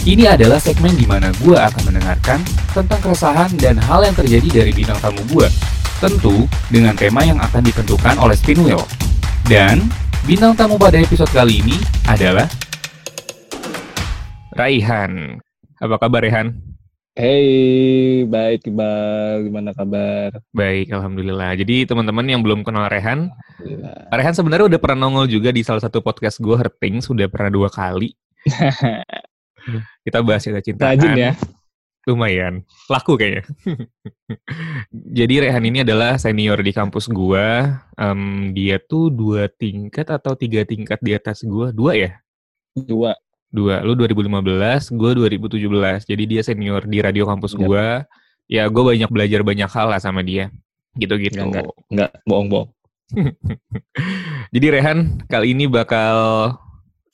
Ini adalah segmen di mana gue akan mendengarkan tentang keresahan dan hal yang terjadi dari bintang tamu gue. Tentu dengan tema yang akan ditentukan oleh Spinwheel. Dan bintang tamu pada episode kali ini adalah Raihan. Apa kabar Raihan? Hey, baik Iqbal. Gimana kabar? Baik, Alhamdulillah. Jadi teman-teman yang belum kenal Rehan, Rehan sebenarnya udah pernah nongol juga di salah satu podcast gue, Herting, sudah pernah dua kali. Kita bahas cerita cintaan. Rajin ya? Lumayan. Laku kayaknya. Jadi Rehan ini adalah senior di kampus gue. Um, dia tuh dua tingkat atau tiga tingkat di atas gue. Dua ya? Dua. Dua. Lu 2015, gue 2017. Jadi dia senior di radio kampus gue. Ya gue banyak belajar banyak hal lah sama dia. Gitu-gitu. Enggak, enggak, enggak bohong-bohong. Jadi Rehan kali ini bakal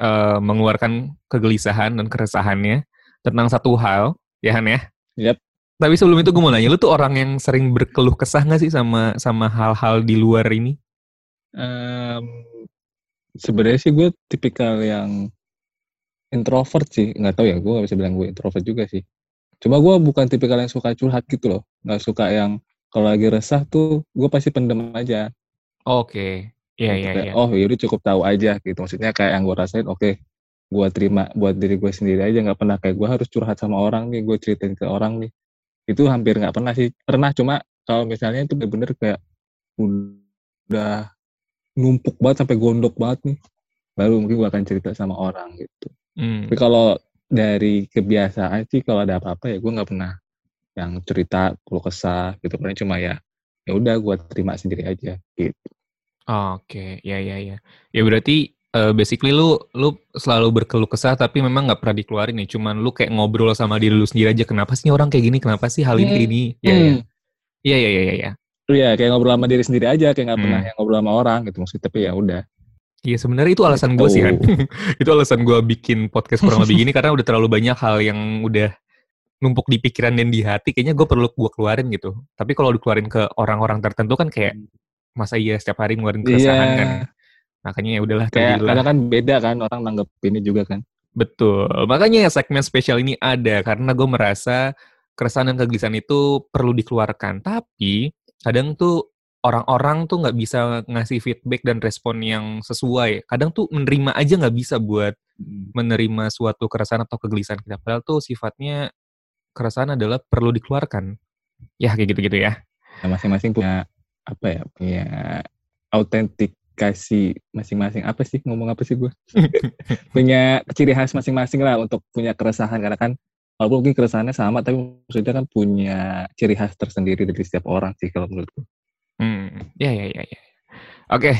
eh, mengeluarkan kegelisahan dan keresahannya tentang satu hal, ya Han ya. Yap. Tapi sebelum itu gue mau nanya, lu tuh orang yang sering berkeluh kesah nggak sih sama sama hal-hal di luar ini? Em, sebenarnya sih gue tipikal yang introvert sih. Nggak tahu ya, gue nggak bisa bilang gue introvert juga sih. Cuma gue bukan tipikal yang suka curhat gitu loh. Nggak suka yang kalau lagi resah tuh gue pasti pendem aja. Oke, iya iya kayak, iya. Oh yaudah cukup tahu aja gitu. Maksudnya kayak yang gue rasain, oke, gue terima buat diri gue sendiri aja. Nggak pernah kayak gue harus curhat sama orang nih, gue ceritain ke orang nih. Itu hampir nggak pernah sih. Pernah cuma kalau misalnya itu bener-bener kayak udah numpuk banget sampai gondok banget nih, baru mungkin gue akan cerita sama orang gitu. Hmm. Tapi kalau dari kebiasaan sih kalau ada apa-apa ya gue nggak pernah yang cerita keluh kesah gitu. Pernah cuma ya ya udah gue terima sendiri aja gitu. Oke, ya ya ya. Ya berarti eh, basically lu lu selalu berkeluh kesah tapi memang nggak pernah dikeluarin nih. Cuman lu kayak ngobrol sama diri lu sendiri aja. Kenapa sih orang kayak gini? Kenapa sih hal ini kayak gini? Iya iya. Hmm. Iya iya iya iya. iya. Iya, kayak ngobrol sama diri sendiri aja, kayak nggak pernah Hmm. yang ngobrol sama orang gitu maksudnya. Tapi ya udah. Iya sebenarnya itu alasan gue sih kan. Itu alasan gue bikin podcast kurang lebih gini karena udah terlalu banyak hal yang udah numpuk di pikiran dan di hati. Kayaknya gue perlu gue keluarin gitu. Tapi kalau dikeluarin ke orang-orang tertentu kan kayak masa iya setiap hari ngeluarin keresahan kan. Iya, Makanya ya udahlah kayak terjadilah. kadang kan beda kan orang nanggepinnya juga kan. Betul. Makanya segmen spesial ini ada karena gue merasa keresahan dan kegelisahan itu perlu dikeluarkan. Tapi kadang tuh orang-orang tuh nggak bisa ngasih feedback dan respon yang sesuai. Kadang tuh menerima aja nggak bisa buat menerima suatu keresahan atau kegelisahan kita. Padahal tuh sifatnya keresahan adalah perlu dikeluarkan. Ya kayak gitu-gitu ya. Ya, masing-masing punya apa ya? Punya autentikasi masing-masing. Apa sih ngomong apa sih gue? punya ciri khas masing-masing lah untuk punya keresahan karena kan walaupun mungkin keresahannya sama tapi maksudnya kan punya ciri khas tersendiri dari setiap orang sih kalau menurutku. Hmm, ya ya ya ya. Oke,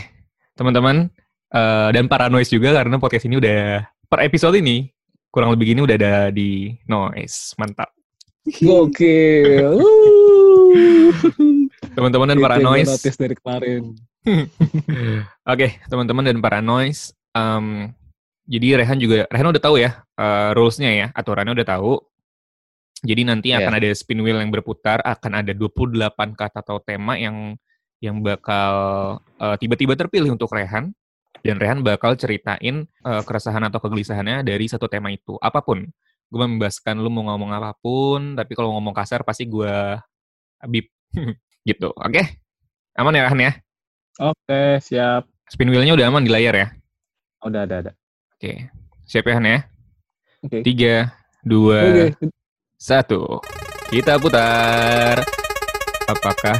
teman-teman eh, dan para noise juga karena podcast ini udah per episode ini kurang lebih gini udah ada di noise. Mantap. Gokil. Teman-teman dan para noise. dari kemarin. Oke, teman-teman dan para noise. em, jadi Rehan juga Rehan udah tahu ya eh, rules-nya ya, aturannya udah tahu. Jadi nanti Iya. akan ada spin wheel yang berputar, akan ada 28 kata atau tema yang yang bakal eh, tiba-tiba terpilih untuk Rehan dan Rehan bakal ceritain eh, keresahan atau kegelisahannya dari satu tema itu, apa pun. Gue membebaskan lu mau ngomong apa pun, tapi kalau ngomong kasar pasti gue bip gitu. Oke? Aman ya Rehan ya? Oke, siap. Spin wheel-nya udah aman di layar ya? Udah ada ada. Oke. Siap ya Han ya? Oke. Tiga, dua, satu. Kita putar. Apakah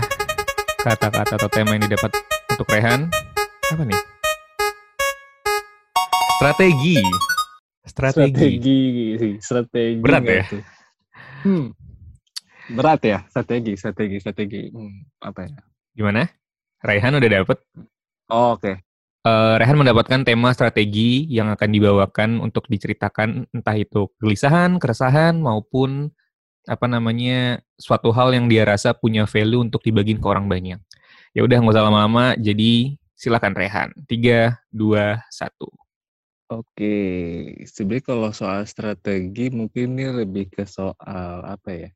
kata-kata atau tema yang didapat untuk Rehan? Apa nih? Strategi. Strategi. Strategi strategi. Berat ya? tuh? Hmm. Berat ya, strategi, strategi, strategi. Hmm, apa ya? Gimana? Rehan udah dapet. Oh, Oke. Eh, Rehan mendapatkan tema strategi yang akan dibawakan untuk diceritakan entah itu kegelisahan, keresahan maupun apa namanya suatu hal yang dia rasa punya value untuk dibagiin ke orang banyak. Ya udah nggak usah lama-lama. Jadi silakan Rehan. Tiga, dua, satu. Oke, sebenarnya kalau soal strategi mungkin ini lebih ke soal apa ya?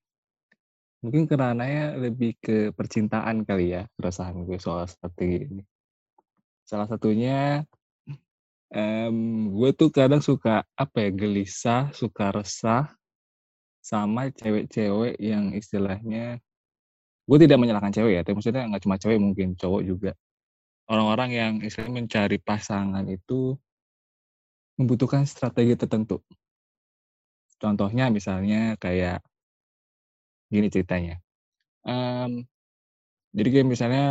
Mungkin kerananya lebih ke percintaan kali ya, keresahan gue soal strategi ini. Salah satunya Mmm, gue tuh kadang suka, apa ya, gelisah, suka resah, sama cewek-cewek yang istilahnya gue tidak menyalahkan cewek ya, tapi maksudnya nggak cuma cewek mungkin, cowok juga. Orang-orang yang istilahnya mencari pasangan itu membutuhkan strategi tertentu. Contohnya misalnya kayak gini ceritanya, mmm, jadi kayak misalnya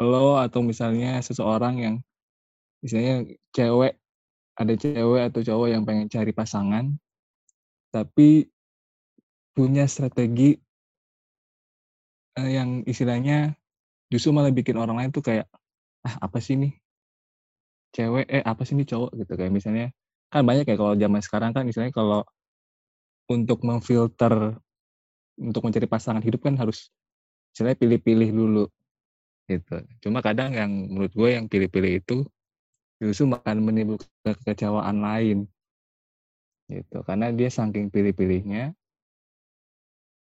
lo atau misalnya seseorang yang misalnya cewek ada cewek atau cowok yang pengen cari pasangan, tapi punya strategi eee, yang istilahnya justru malah bikin orang lain tuh kayak, "Ah, apa sih nih cewek eh, apa sih nih cowok?" Gitu. Kayak misalnya kan banyak ya kalau zaman sekarang kan misalnya kalau untuk memfilter, untuk mencari pasangan hidup kan harus istilahnya pilih-pilih dulu, gitu. Cuma kadang yang menurut gue yang pilih-pilih itu justru akan menimbulkan kekecewaan lain. Gitu, karena dia saking pilih-pilihnya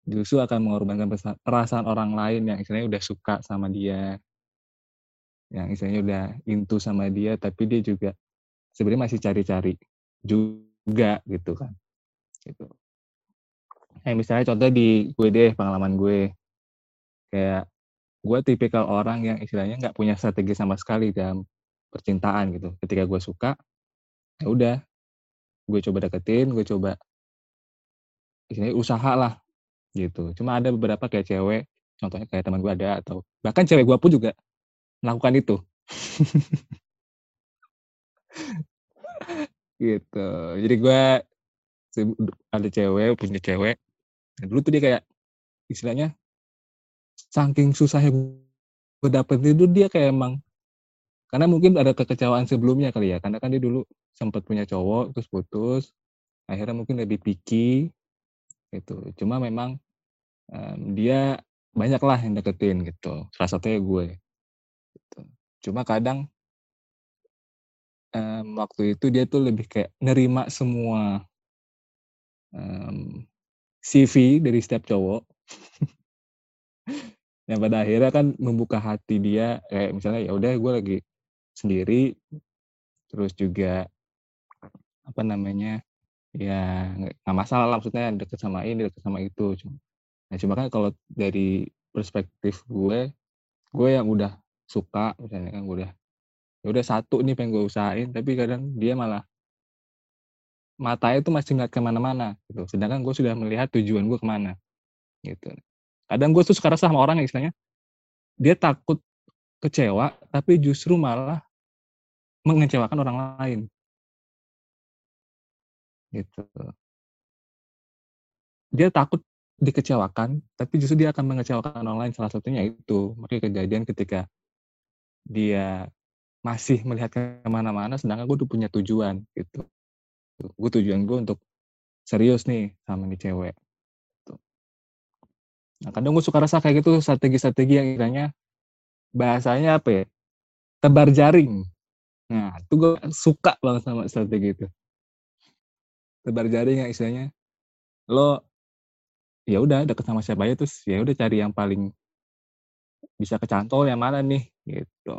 justru akan mengorbankan perasaan orang lain yang istilahnya udah suka sama dia. Yang istilahnya udah into sama dia, tapi dia juga sebenarnya masih cari-cari juga gitu kan, gitu. Kayak misalnya contoh di gue deh, pengalaman gue. Kayak gue tipikal orang yang istilahnya nggak punya strategi sama sekali dalam percintaan gitu. Ketika gue suka, ya udah, gue coba deketin, gue coba istilahnya usahalah, gitu. Cuma ada beberapa kayak cewek, contohnya kayak teman gue ada atau bahkan cewek gue pun juga melakukan itu. Gitu. Jadi gue ada cewek, punya cewek, nah dulu tuh dia kayak istilahnya saking susahnya gue dapetin itu dia kayak emang karena mungkin ada kekecewaan sebelumnya kali ya, karena kan dia dulu sempet punya cowok, terus putus, akhirnya mungkin lebih picky, gitu. Cuma memang, mmm, dia banyaklah yang deketin gitu, salah satunya gue, gitu. Cuma kadang mmm, waktu itu dia tuh lebih kayak nerima semua mmm, CV dari setiap cowok. Yang pada akhirnya kan membuka hati dia, kayak misalnya, ya udah gue lagi sendiri, terus juga apa namanya, ya nggak masalah lah maksudnya deket sama ini, deket sama itu, nah cuma kan kalau dari perspektif gue, gue yang udah suka misalnya kan, gue udah ya udah satu nih pengen gue usahain, tapi kadang dia malah matanya tuh masih ngeliat ke mana-mana gitu, sedangkan gue sudah melihat tujuan gue ke mana, gitu. Kadang gue tuh resah sama orang yang istilahnya, dia takut kecewa, tapi justru malah mengecewakan orang lain. Gitu. Dia takut dikecewakan, tapi justru dia akan mengecewakan orang lain, salah satunya itu, makanya kejadian ketika dia masih melihat ke mana-mana, sedangkan gue udah punya tujuan, gitu. Gue tujuan gue untuk serius nih sama nih cewek, gitu. Nah, kadang gue suka resah kayak gitu, strategi-strategi yang istilahnya bahasanya apa ya, tebar jaring. Nah, itu gue suka banget sama strategi itu. Tebar jaring yang istilahnya, lo ya udah deket sama siapa aja, terus ya udah cari yang paling bisa kecantol yang mana nih, gitu.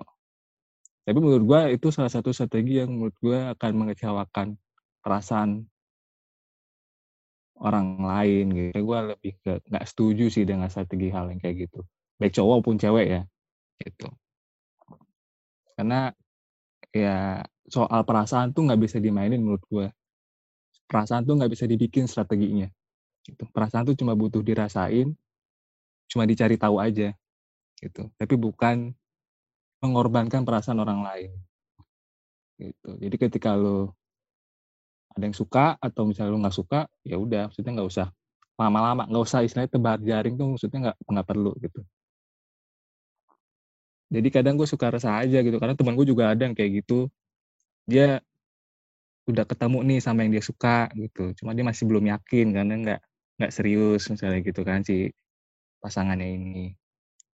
Tapi menurut gue itu salah satu strategi yang menurut gue akan mengecewakan perasaan orang lain gitu, gue lebih ke nggak setuju sih dengan strategi hal yang kayak gitu, baik cowok maupun cewek ya, gitu. Karena, ya soal perasaan tuh nggak bisa dimainin menurut gue. Perasaan tuh nggak bisa dibikin strateginya, gitu. Perasaan tuh cuma butuh dirasain, cuma dicari tahu aja, gitu. Tapi bukan mengorbankan perasaan orang lain. Gitu. Jadi ketika lo ada yang suka atau misalnya lo nggak suka, ya udah maksudnya nggak usah lama-lama, nggak usah istilahnya tebar jaring tuh maksudnya nggak nggak perlu gitu. Jadi kadang gue suka resah aja gitu, karena temen gue juga ada yang kayak gitu. Dia udah ketemu nih sama yang dia suka gitu, cuma dia masih belum yakin karena nggak nggak serius misalnya gitu kan si pasangannya ini.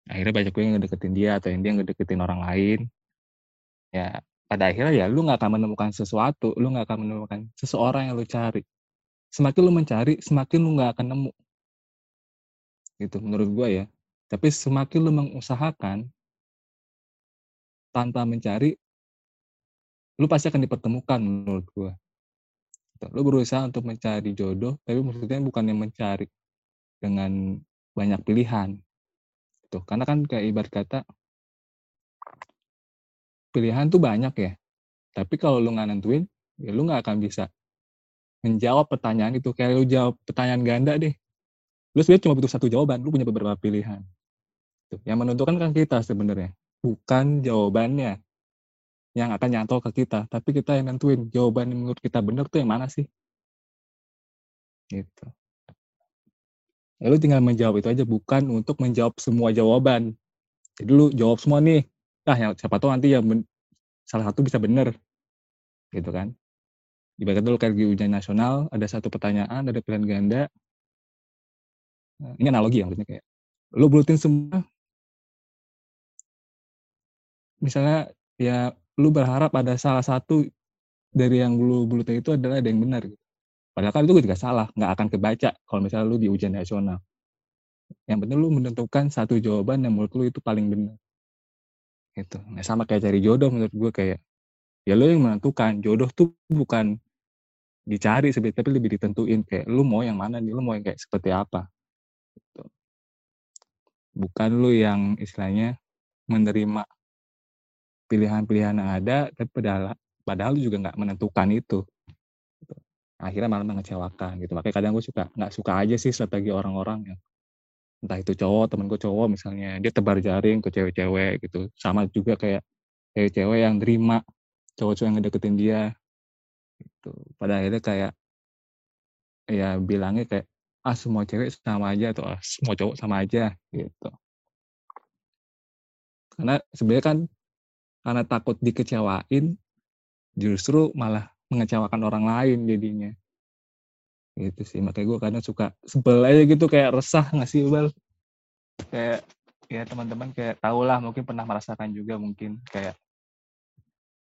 Akhirnya banyak juga yang ngedeketin dia atau yang dia ngedeketin orang lain. Ya, pada akhirnya ya lu nggak akan menemukan sesuatu, lu nggak akan menemukan seseorang yang lu cari. Semakin lu mencari, semakin lu nggak akan nemu. Gitu menurut gue ya. Tapi semakin lu mengusahakan tanpa mencari lu pasti akan dipertemukan menurut gue. Gitu. Lu berusaha untuk mencari jodoh, tapi maksudnya bukan yang mencari dengan banyak pilihan. Gitu. Karena kan kayak ibarat kata pilihan tuh banyak ya. Tapi kalau lu nggak nentuin, ya lu nggak akan bisa menjawab pertanyaan itu. Kayak lu jawab pertanyaan ganda deh. Lu sebenarnya cuma butuh satu jawaban, lu punya beberapa pilihan. Yang menentukan kan kita sebenarnya, bukan jawabannya yang akan nyantol ke kita, tapi kita yang nentuin jawaban yang menurut kita benar tuh yang mana sih? Gitu. Ya lu tinggal menjawab itu aja, bukan untuk menjawab semua jawaban. Jadi lu jawab semua nih, ah yang siapa tahu nanti ya salah satu bisa benar, gitu kan? Ibaratnya dulu kayak di ujian nasional, ada satu pertanyaan, ada pilihan ganda. Ini analogi ya maksudnya kayak, lu bulutin semua. Misalnya ya lu berharap ada salah satu dari yang lu bulutin itu adalah ada yang benar gitu. Padahal kan itu juga salah, nggak akan kebaca kalau misalnya lu di ujian nasional. Yang penting lu menentukan satu jawaban yang menurut lu itu paling benar. Gitu. Nah, sama kayak cari jodoh menurut gue kayak ya lu yang menentukan. Jodoh tuh bukan dicari sebenarnya tapi lebih ditentuin kayak lu mau yang mana nih, lu mau yang kayak seperti apa. Gitu. Bukan lu yang istilahnya menerima pilihan-pilihan yang ada, tapi padahal padahal lu juga nggak menentukan itu. Gitu. Akhirnya malah mengecewakan gitu. Makanya kadang gue suka nggak suka aja sih strategi orang-orang yang entah itu cowok, temen gue cowok misalnya, dia tebar jaring ke cewek-cewek gitu. Sama juga kayak cewek-cewek yang terima cowok-cowok yang ngedeketin dia. Gitu. Pada akhirnya kayak ya bilangnya kayak ah semua cewek sama aja atau ah, semua cowok sama aja gitu. Karena sebenarnya kan karena takut dikecewain, justru malah mengecewakan orang lain jadinya. Gitu sih, makanya gue kadang suka sebel aja gitu, kayak resah nggak sih, Bal? Kayak, ya teman-teman kayak tau lah, mungkin pernah merasakan juga mungkin, kayak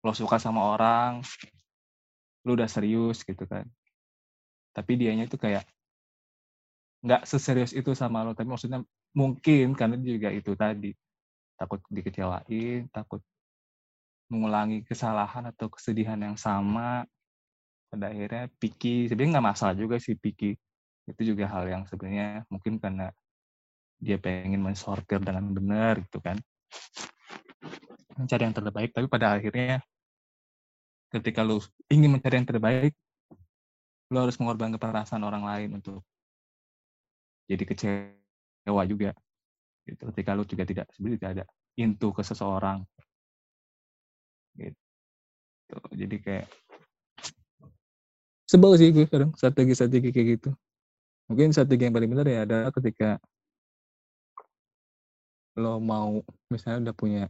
lo suka sama orang, lu udah serius gitu kan. Tapi dianya tuh kayak nggak seserius itu sama lo, tapi maksudnya mungkin karena juga itu tadi, takut dikecewain, takut mengulangi kesalahan atau kesedihan yang sama pada akhirnya picky sebenarnya nggak masalah juga sih picky itu juga hal yang sebenarnya mungkin karena dia pengen mensortir dengan benar gitu kan. Mencari yang terbaik tapi pada akhirnya ketika lu ingin mencari yang terbaik lu harus mengorbankan perasaan orang lain untuk jadi kecewa juga gitu. Ketika lu juga tidak sebenarnya tidak ada into ke seseorang gitu. Jadi kayak sebel sih gue kadang strategi-strategi kayak gitu. Mungkin strategi yang paling benar ya adalah ketika lo mau misalnya udah punya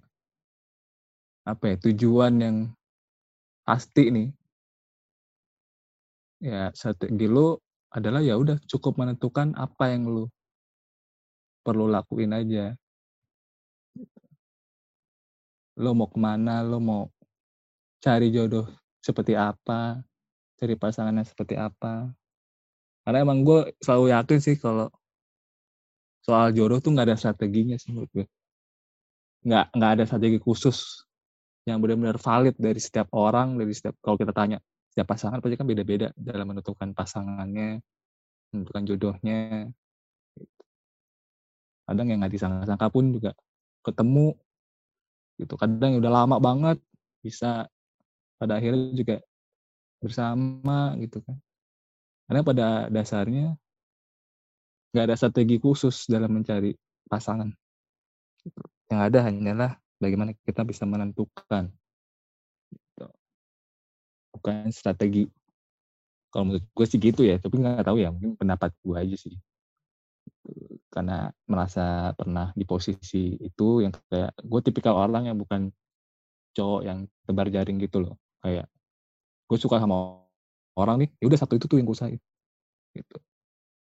apa ya tujuan yang pasti nih. Ya strategi lo adalah ya udah cukup menentukan apa yang lo perlu lakuin aja. Lo mau ke mana, lo mau cari jodoh seperti apa, cari pasangannya seperti apa. Karena emang gue selalu yakin sih kalau soal jodoh tuh nggak ada strateginya sih menurut gue. Nggak, nggak ada strategi khusus yang benar-benar valid dari setiap orang, dari setiap, kalau kita tanya, setiap pasangan pasti kan beda-beda dalam menentukan pasangannya, menentukan jodohnya. Kadang yang nggak disangka-sangka pun juga ketemu gitu kadang udah lama banget bisa pada akhirnya juga bersama gitu kan. Karena pada dasarnya nggak ada strategi khusus dalam mencari pasangan. Yang ada hanyalah bagaimana kita bisa menentukan. Gitu. bukan strategi. Kalau menurut gue sih gitu ya tapi nggak tahu ya mungkin pendapat gue aja sih. Karena merasa pernah di posisi itu yang kayak gue tipikal orang yang bukan cowok yang tebar jaring gitu loh. Kayak gue suka sama orang nih ya udah satu itu tuh yang gue suka gitu.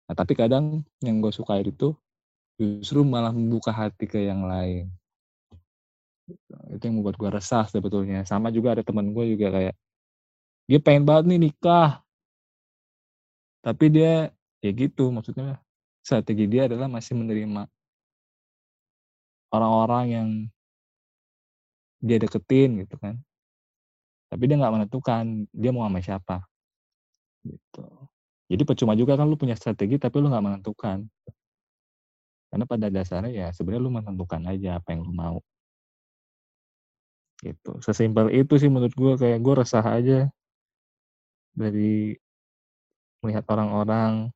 Nah tapi kadang yang gue suka itu justru malah membuka hati ke yang lain. Itu yang membuat gue resah sebetulnya. Sama juga ada teman gue juga kayak dia pengen banget nih nikah. Tapi dia ya gitu maksudnya strategi dia adalah masih menerima orang-orang yang dia deketin gitu kan Tapi dia nggak menentukan dia mau sama siapa. Gitu. Jadi percuma juga kan lu punya strategi tapi lu nggak menentukan. Karena pada dasarnya ya sebenarnya lu menentukan aja apa yang lu mau. Gitu. Sesimpel itu sih menurut gue kayak gue resah aja dari melihat orang-orang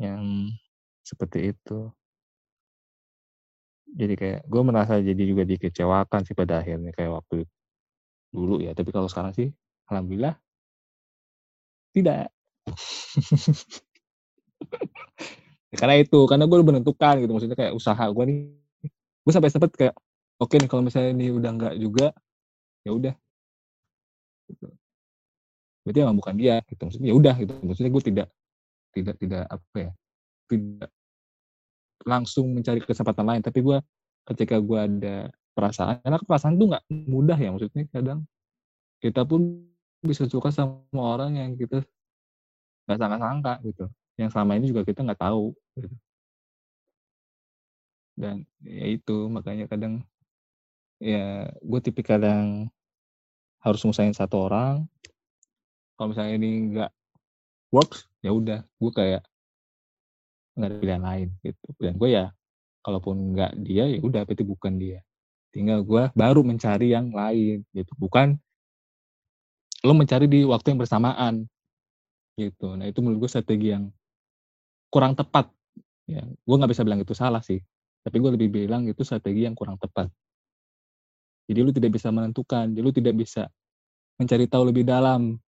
yang seperti itu. Jadi kayak gue merasa jadi juga dikecewakan sih pada akhirnya kayak waktu dulu ya. Tapi kalau sekarang sih alhamdulillah tidak. karena itu, karena gue menentukan gitu maksudnya kayak usaha gue nih gue sampai sempet kayak oke nih kalau misalnya ini udah enggak juga ya udah gitu. Berarti emang bukan dia gitu maksudnya ya udah gitu maksudnya gue tidak tidak tidak apa ya tidak langsung mencari kesempatan lain tapi gue ketika gue ada perasaan karena perasaan tuh nggak mudah ya maksudnya kadang. Kita pun bisa suka sama orang yang kita nggak sangka-sangka gitu yang selama ini juga kita nggak tahu gitu. dan ya itu makanya kadang ya gue tipikal yang harus ngusahain satu orang. Kalau misalnya ini nggak works ya udah gue kayak nggak ada pilihan lain gitu. Dan gue ya kalaupun nggak dia ya udah berarti bukan dia tinggal gue baru mencari yang lain gitu. Bukan lo mencari di waktu yang bersamaan gitu. Nah itu menurut gue strategi yang kurang tepat. Ya gue nggak bisa bilang itu salah sih tapi gue lebih bilang itu strategi yang kurang tepat. Jadi lu tidak bisa menentukan jadi lu tidak bisa mencari tahu lebih dalam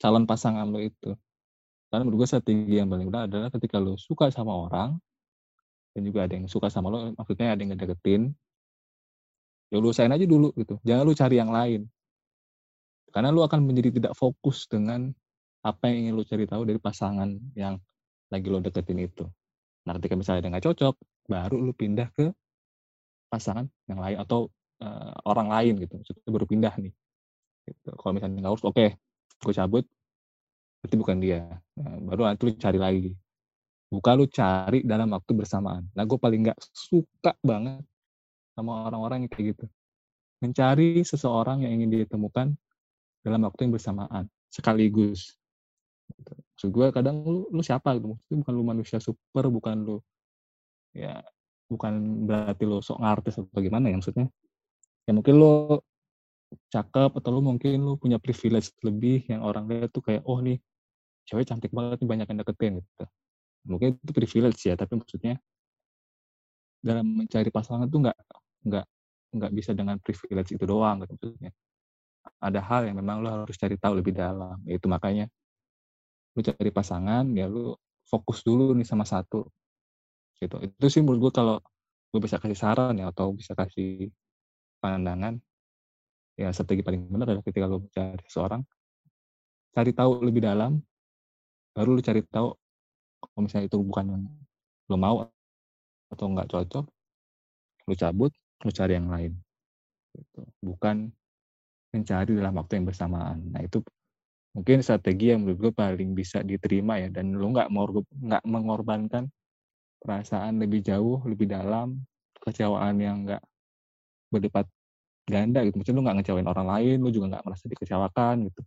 calon pasangan lo itu. Karena menurut gue strategi yang paling benar adalah ketika lo suka sama orang dan juga ada yang suka sama lo, maksudnya ada yang ngedeketin, ya lu usahain aja dulu gitu. Jangan lu cari yang lain. Karena lu akan menjadi tidak fokus dengan apa yang ingin lu cari tahu dari pasangan yang lagi lo deketin itu. Nah, ketika misalnya ada nggak cocok, baru lu pindah ke pasangan yang lain atau uh, orang lain gitu. Maksudnya baru pindah nih. Gitu. Kalau misalnya nggak urus, oke, okay, gue cabut, berarti bukan dia. Nah, baru nanti lu cari lagi. Bukan lu cari dalam waktu bersamaan. Nah, gue paling nggak suka banget sama orang-orang yang kayak gitu. Mencari seseorang yang ingin ditemukan dalam waktu yang bersamaan, sekaligus. Gitu. Maksud gue kadang lu, lu siapa gitu. Maksudnya bukan lu manusia super, bukan lu ya bukan berarti lu sok ngartis atau gimana ya maksudnya. Ya mungkin lu cakep atau lu mungkin lu punya privilege lebih yang orang lihat tuh kayak oh nih cewek cantik banget nih banyak yang deketin gitu. Mungkin itu privilege ya, tapi maksudnya dalam mencari pasangan tuh nggak nggak nggak bisa dengan privilege itu doang gitu maksudnya. Ada hal yang memang lo harus cari tahu lebih dalam. Itu makanya lu cari pasangan ya lu fokus dulu nih sama satu. Gitu. Itu sih menurut gue kalau gue bisa kasih saran ya atau bisa kasih pandangan ya strategi paling benar adalah ketika lo mencari seseorang cari tahu lebih dalam baru lu cari tahu kalau misalnya itu bukan yang lo mau atau nggak cocok lu cabut lu cari yang lain gitu. bukan mencari dalam waktu yang bersamaan nah itu mungkin strategi yang menurut gue paling bisa diterima ya dan lu nggak mau nggak mengorbankan perasaan lebih jauh lebih dalam kecewaan yang nggak berdebat ganda gitu maksudnya lu nggak ngecewain orang lain lu juga nggak merasa dikecewakan gitu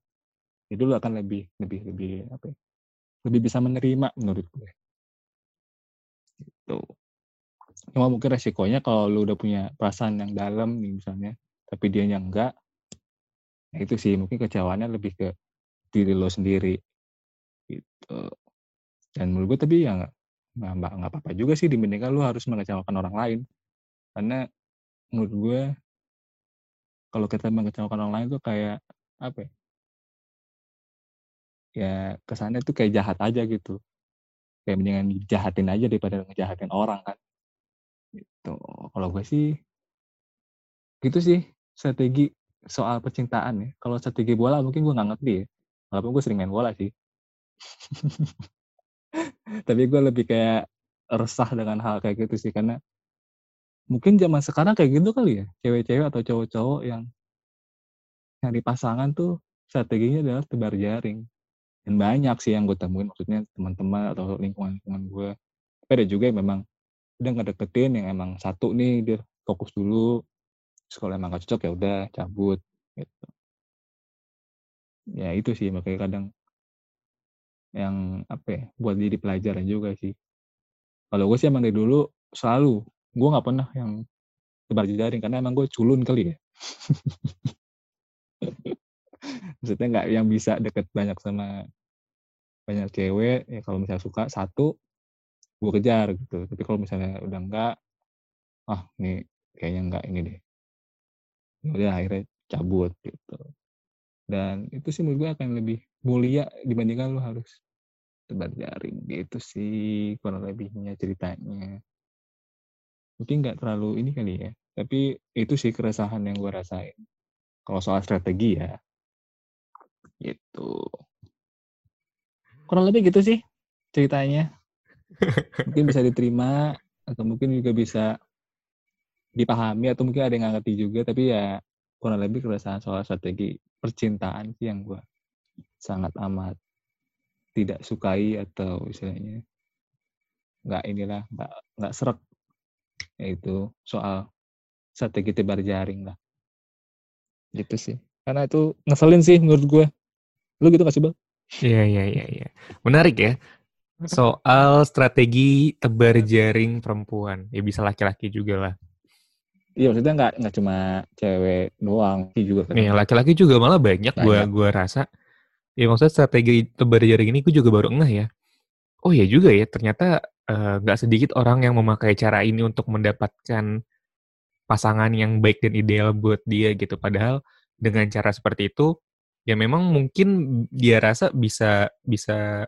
jadi lu akan lebih lebih lebih apa ya, lebih bisa menerima menurut gue. Gitu. Cuma mungkin resikonya kalau lu udah punya perasaan yang dalam nih misalnya, tapi dia yang enggak, nah itu sih mungkin kecewaannya lebih ke diri lo sendiri. Gitu. Dan menurut gue tapi ya nggak nggak apa-apa juga sih dibandingkan lu harus mengecewakan orang lain. Karena menurut gue kalau kita mengecewakan orang lain tuh kayak apa ya? ya kesannya tuh kayak jahat aja gitu. Kayak mendingan jahatin aja daripada ngejahatin orang kan. Gitu. Kalau gue sih gitu sih strategi soal percintaan ya. Kalau strategi bola mungkin gue nggak ngerti ya. Walaupun gue sering main bola sih. Tapi gue lebih kayak resah dengan hal kayak gitu sih karena mungkin zaman sekarang kayak gitu kali ya cewek-cewek atau cowok-cowok yang nyari pasangan tuh strateginya adalah tebar jaring dan banyak sih yang gue temuin maksudnya teman-teman atau lingkungan-lingkungan gue tapi ada juga yang memang udah ngedeketin yang emang satu nih dia fokus dulu. Sekolah emang gak cocok ya udah cabut gitu. Ya itu sih makanya kadang yang apa ya buat jadi pelajaran juga sih. Kalau gue sih emang dari dulu selalu gue nggak pernah yang tebar jaring karena emang gue culun kali ya. Maksudnya nggak yang bisa deket banyak sama banyak cewek ya kalau misalnya suka satu gue kejar gitu. Tapi kalau misalnya udah enggak ah ini kayaknya enggak ini deh. Ya udah akhirnya cabut gitu. Dan itu sih menurut gue akan lebih mulia dibandingkan lo harus tebar jaring gitu sih kurang lebihnya ceritanya. Mungkin nggak terlalu ini kali ya tapi itu sih keresahan yang gue rasain. Kalau soal strategi ya gitu. Kurang lebih gitu sih ceritanya mungkin bisa diterima atau mungkin juga bisa dipahami atau mungkin ada yang nggak ngerti juga tapi ya kurang lebih keresahan soal strategi percintaan sih yang gue sangat amat tidak sukai atau istilahnya nggak inilah nggak nggak serak yaitu soal strategi tebar jaring lah gitu sih karena itu ngeselin sih menurut gue lu gitu gak sih bang Iya, iya, iya, iya. Menarik ya. Soal strategi tebar jaring perempuan. Ya bisa laki-laki juga lah. Iya maksudnya nggak nggak cuma cewek doang sih juga kan. Iya, laki-laki juga malah banyak, gua Banyak. gua rasa. Ya maksudnya strategi tebar jaring ini gue juga baru ngeh ya. Oh ya juga ya, ternyata eh, nggak sedikit orang yang memakai cara ini untuk mendapatkan pasangan yang baik dan ideal buat dia gitu. Padahal dengan cara seperti itu, ya memang mungkin dia rasa bisa bisa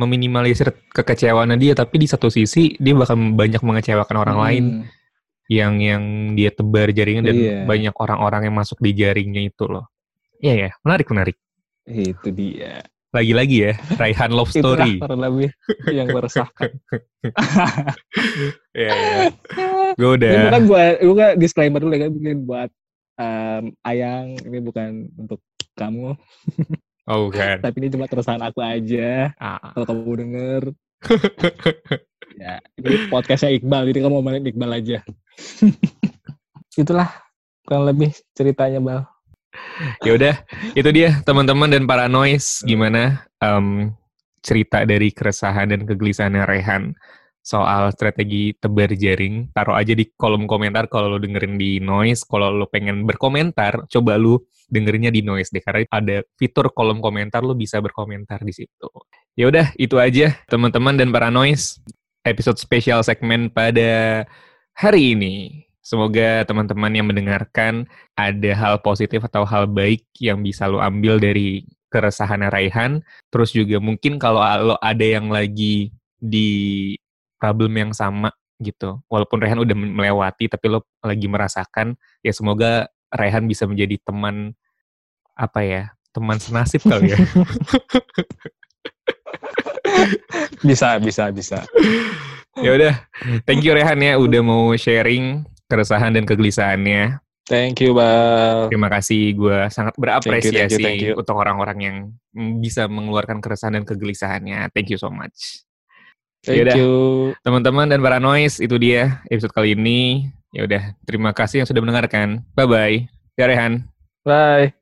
meminimalisir kekecewaan dia, tapi di satu sisi dia bakal banyak mengecewakan orang lain Hmm, yang yang dia tebar jaringan dan Iya. banyak orang-orang yang masuk di jaringnya itu loh. Iya ya, menarik menarik. itu dia. Lagi-lagi ya, Raihan Love Story. kurang lebih yang meresahkan. Iya, iya. Gue udah. Ini bukan buat, bukan disclaimer dulu ya kan, mungkin buat em, Ayang, ini bukan untuk kamu, Oh bukan. tapi ini cuma keresahan aku aja. Ah. Kalau kamu denger, ya ini podcastnya Iqbal, jadi kamu ngomongin Iqbal aja. Itulah kurang lebih ceritanya, Bal. Ya udah, itu dia teman-teman dan para noise gimana em, cerita dari keresahan dan kegelisahannya Rehan soal strategi tebar jaring. Taruh aja di kolom komentar kalau lo dengerin di noise. Kalau lo pengen berkomentar, coba lu dengerinnya di noise deh karena ada fitur kolom komentar lo bisa berkomentar di situ. Ya udah, itu aja teman-teman dan para noise episode spesial segmen pada hari ini. Semoga teman-teman yang mendengarkan ada hal positif atau hal baik yang bisa lo ambil dari keresahan Raihan. Terus juga mungkin kalau lo ada yang lagi di problem yang sama gitu. Walaupun Raihan udah melewati tapi lo lagi merasakan, ya semoga Raihan bisa menjadi teman apa ya? Teman senasib kali ya. Bisa, bisa, bisa. ya udah, thank you Rehan ya udah mau sharing keresahan dan kegelisahannya. Thank you, Bal. Terima kasih, gue sangat berapresiasi Thank you, thank you, thank you. untuk orang-orang yang bisa mengeluarkan keresahan dan kegelisahannya. Thank you so much. Thank Yaudah. you. Teman-teman dan para noise, itu dia episode kali ini. Ya udah, terima kasih yang sudah mendengarkan. Bye-bye. Ya Rehan. Bye.